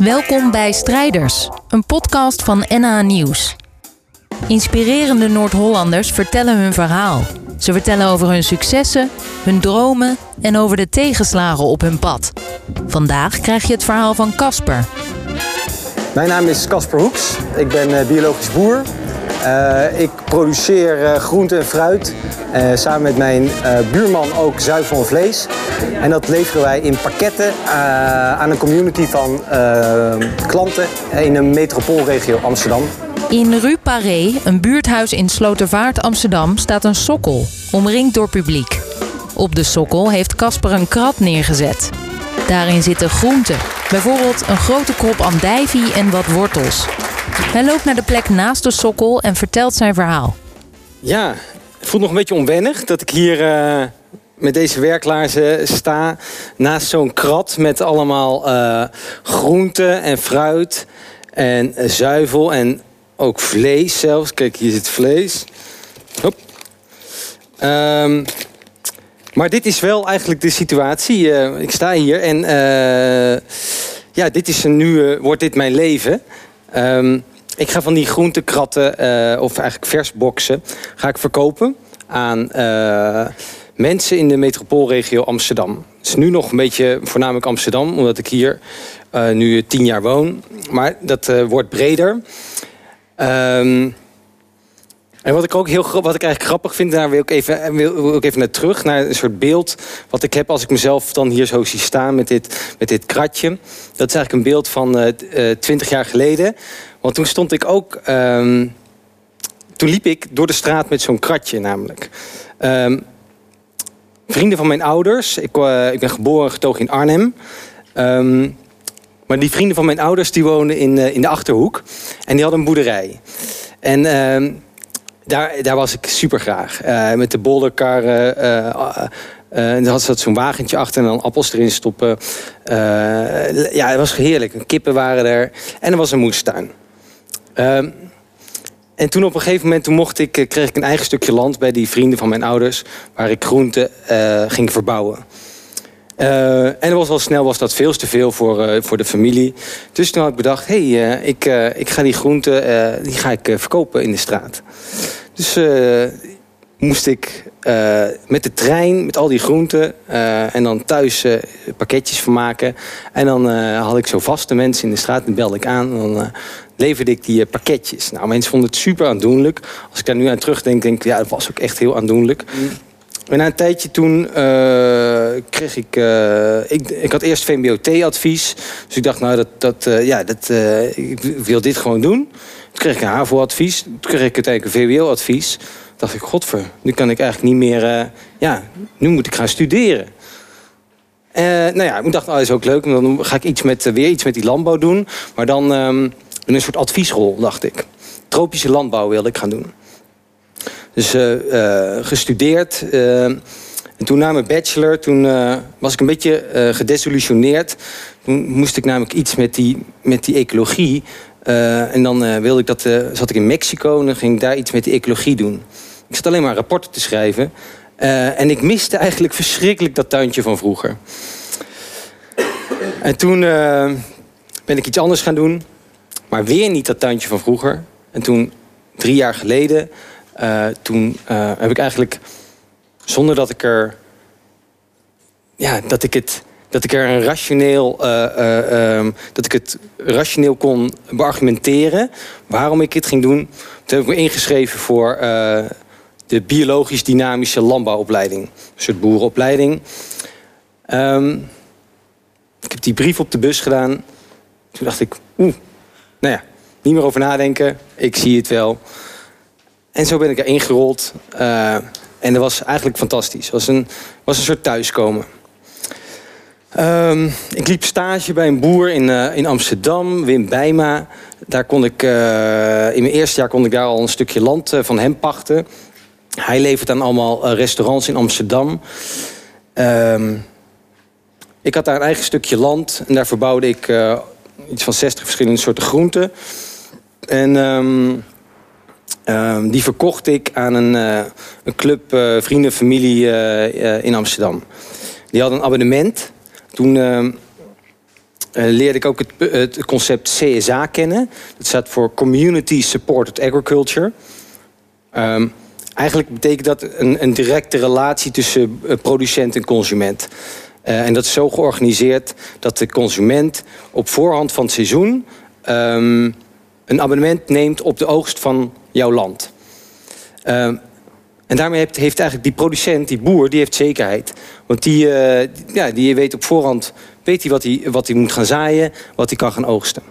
Welkom bij Strijders, een podcast van NA Nieuws. Inspirerende Noord-Hollanders vertellen hun verhaal. Ze vertellen over hun successen, hun dromen en over de tegenslagen op hun pad. Vandaag krijg je het verhaal van Casper. Mijn naam is Casper Hoeks. Ik ben eh, biologisch boer. Uh, ik produceer uh, groente en fruit. Uh, samen met mijn buurman ook zuivel en vlees. En dat leveren wij in pakketten aan een community van klanten in de metropoolregio Amsterdam. In Rue Paré, een buurthuis in Slotervaart, Amsterdam, staat een sokkel, omringd door publiek. Op de sokkel heeft Casper een krat neergezet. Daarin zitten groenten, bijvoorbeeld een grote krop andijvie en wat wortels. Hij loopt naar de plek naast de sokkel en vertelt zijn verhaal. Ja, het voelt nog een beetje onwennig dat ik hier uh, met deze werklaarzen sta. Naast zo'n krat met allemaal uh, groenten en fruit en uh, zuivel en ook vlees zelfs. Kijk, hier zit vlees. Hop. Um, maar dit is wel eigenlijk de situatie. ik sta hier en ja, dit is nu wordt dit mijn leven. Um, ik ga van die groentekratten, uh, of eigenlijk versboxen, ga ik verkopen aan uh, mensen in de metropoolregio Amsterdam. Het is nu nog een beetje voornamelijk Amsterdam, omdat ik hier uh, nu tien jaar woon. Maar dat wordt breder. Um, en wat ik ook heel wat ik eigenlijk grappig vind, daar wil ik even, wil, ik even naar terug, naar een soort beeld wat ik heb als ik mezelf dan hier zo zie staan met dit, met dit kratje. Dat is eigenlijk een beeld van twintig jaar geleden. Want toen stond ik ook. Um, toen liep ik door de straat met zo'n kratje, namelijk. Um, vrienden van mijn ouders. Ik, uh, ik ben geboren en getogen in Arnhem. Um, maar die vrienden van mijn ouders die woonden in, uh, in de achterhoek. En die hadden een boerderij. En daar, daar was ik super graag. Uh, met de bolderkar. en dan had ze zo'n wagentje achter en dan appels erin stoppen. ja, het was heerlijk. Kippen waren er. En er was een moestuin. Uh, en toen op een gegeven moment toen mocht ik, eh, kreeg ik een eigen stukje land bij die vrienden van mijn ouders, waar ik groenten uh, ging verbouwen. Uh, en er was al snel was dat veel te veel voor, voor de familie. Dus toen had ik bedacht, hé, hey, ik, ik ga die groenten die ga ik, verkopen in de straat. Dus moest ik met de trein, met al die groenten en dan thuis pakketjes van maken. En dan had ik zo vaste mensen in de straat en belde ik aan. En dan leverde ik die eh, pakketjes. Nou, mensen vonden het super aandoenlijk. Als ik daar nu aan terugdenk, denk ik, ja, dat was ook echt heel aandoenlijk. Mm. En na een tijdje toen uh, kreeg ik, uh, ik... Ik had eerst VMBO-T-advies. Dus ik dacht, nou, dat, dat, uh, ja, dat, ik wil dit gewoon doen. Toen kreeg ik een HAVO-advies. Toen kreeg ik uiteindelijk een VWO-advies. Dacht ik, godver, nu kan ik eigenlijk niet meer... ja, nu moet ik gaan studeren. nou ja, ik dacht, oh, is ook leuk. Dan ga ik iets met, weer iets met die landbouw doen. Maar dan... Um, een soort adviesrol, dacht ik. Tropische landbouw wilde ik gaan doen. Dus uh, uh, gestudeerd. Uh, en toen na mijn bachelor, toen was ik een beetje gedesillusioneerd. Toen moest ik namelijk iets met die, met die ecologie. en dan wilde ik dat, zat ik in Mexico en ging ik daar iets met die ecologie doen. Ik zat alleen maar rapporten te schrijven. en ik miste eigenlijk verschrikkelijk dat tuintje van vroeger. En toen ben ik iets anders gaan doen. Maar weer niet dat tuintje van vroeger. En toen, drie jaar geleden, uh, toen uh, heb ik eigenlijk, zonder dat ik er, ja, dat ik het, dat ik er een rationeel, uh, um, dat ik het rationeel kon beargumenteren waarom ik het ging doen. Toen heb ik me ingeschreven voor de biologisch dynamische landbouwopleiding, een soort boerenopleiding. Um, ik heb die brief op de bus gedaan. Toen dacht ik, oeh, nou ja, niet meer over nadenken. Ik zie het wel. En zo ben ik erin gerold. Uh, en dat was eigenlijk fantastisch. Het was een, was een soort thuiskomen. Um, ik liep stage bij een boer in, uh, in Amsterdam, Wim Bijma. Daar kon ik, uh, in mijn eerste jaar kon ik daar al een stukje land van hem pachten. Hij levert aan allemaal restaurants in Amsterdam. Um, ik had daar een eigen stukje land en daar verbouwde ik iets van 60 verschillende soorten groenten. En um, um, die verkocht ik aan een, uh, een club uh, vrienden, familie uh, in Amsterdam. Die hadden een abonnement. Toen leerde ik ook het, het, concept CSA kennen. Dat staat voor Community Supported Agriculture. Ehm, eigenlijk betekent dat een, een, directe relatie tussen producent en consument. en dat is zo georganiseerd dat de consument op voorhand van het seizoen ehm, een abonnement neemt op de oogst van jouw land. Ehm, en daarmee heeft, heeft, eigenlijk die producent, die boer, die heeft zekerheid. Want die, uh, ja, die weet op voorhand weet hij wat, hij wat hij moet gaan zaaien, wat hij kan gaan oogsten.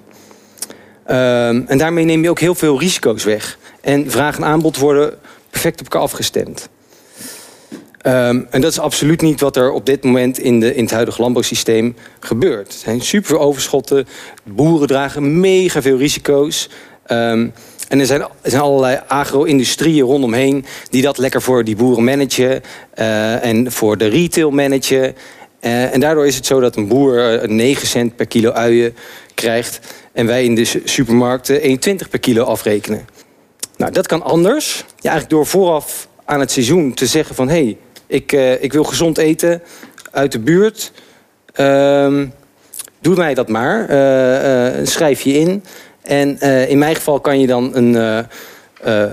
Um, en daarmee neem je ook heel veel risico's weg. En vraag en aanbod worden perfect op elkaar afgestemd. Um, en dat is absoluut niet wat er op dit moment in, de, in het huidige landbouwsysteem gebeurt. Er zijn super overschotten, boeren dragen mega veel risico's. Um, en er zijn, er zijn allerlei agro-industrieën rondomheen die dat lekker voor die boeren managen uh, en voor de retail managen. Uh, en daardoor is het zo dat een boer 9 cent per kilo uien krijgt en wij in de supermarkten 1,20 per kilo afrekenen. Nou, dat kan anders. Ja, eigenlijk door vooraf aan het seizoen te zeggen van... hé, hey, ik, ik wil gezond eten uit de buurt. Uh, doe mij dat maar. Schrijf je in. En in mijn geval kan je dan een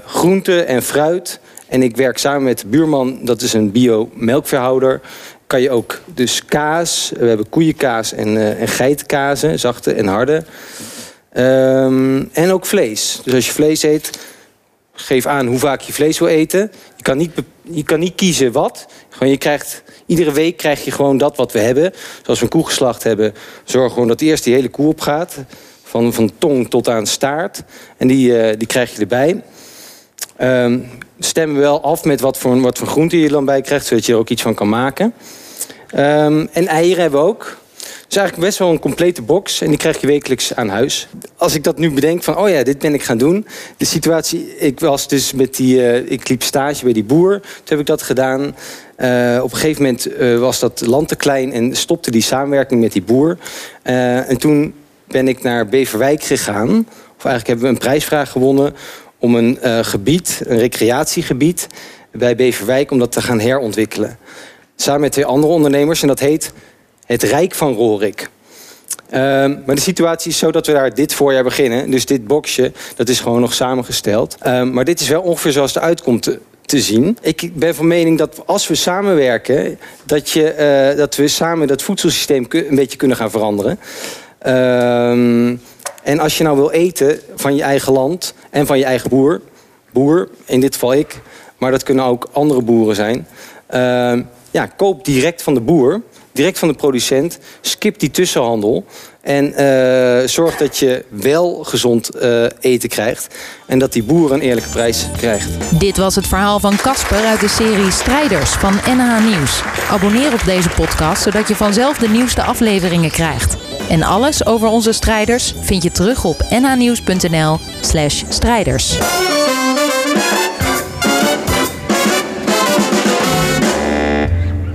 groente en fruit... en ik werk samen met de buurman, dat is een bio-melkverhouder... kan je ook dus kaas, we hebben koeienkaas en, en geitenkazen, zachte en harde... Um, en ook vlees. Dus als je vlees eet, geef aan hoe vaak je vlees wil eten. Je kan niet, je kan niet kiezen wat. Gewoon je krijgt, iedere week krijg je gewoon dat wat we hebben. Zoals we een koe geslacht hebben, zorg gewoon dat eerst die hele koe opgaat. Van, van tong tot aan staart. En die, uh, die krijg je erbij. Um, stemmen we wel af met wat voor, wat voor groente je er dan bij krijgt, zodat je er ook iets van kan maken. Um, en eieren hebben we ook is eigenlijk best wel een complete box en die krijg je wekelijks aan huis. Als ik dat nu bedenk van, oh ja, dit ben ik gaan doen. De situatie, ik was dus met die, uh, ik liep stage bij die boer. Toen heb ik dat gedaan. Uh, op een gegeven moment was dat land te klein en stopte die samenwerking met die boer. en toen ben ik naar Beverwijk gegaan. Of eigenlijk hebben we een prijsvraag gewonnen om een gebied, een recreatiegebied bij Beverwijk, om dat te gaan herontwikkelen. Samen met twee andere ondernemers en dat heet het Rijk van Rorik. Uh, maar de situatie is zo dat we daar dit voorjaar beginnen. Dus dit boxje, dat is gewoon nog samengesteld. Uh, maar dit is wel ongeveer zoals het uitkomt te, zien. Ik ben van mening dat als we samenwerken... dat, je, uh, dat we samen dat voedselsysteem een beetje kunnen gaan veranderen. Ehm, en als je nou wil eten van je eigen land en van je eigen boer... boer, in dit geval ik, maar dat kunnen ook andere boeren zijn... Ehm, ja, koop direct van de boer direct van de producent. Skip die tussenhandel. En uh, zorg dat je wel gezond uh, eten krijgt. En dat die boer een eerlijke prijs krijgt. Dit was het verhaal van Casper uit de serie Strijders van NH Nieuws. Abonneer op deze podcast, zodat je vanzelf de nieuwste afleveringen krijgt. En alles over onze strijders vind je terug op nhnieuws.nl slash strijders.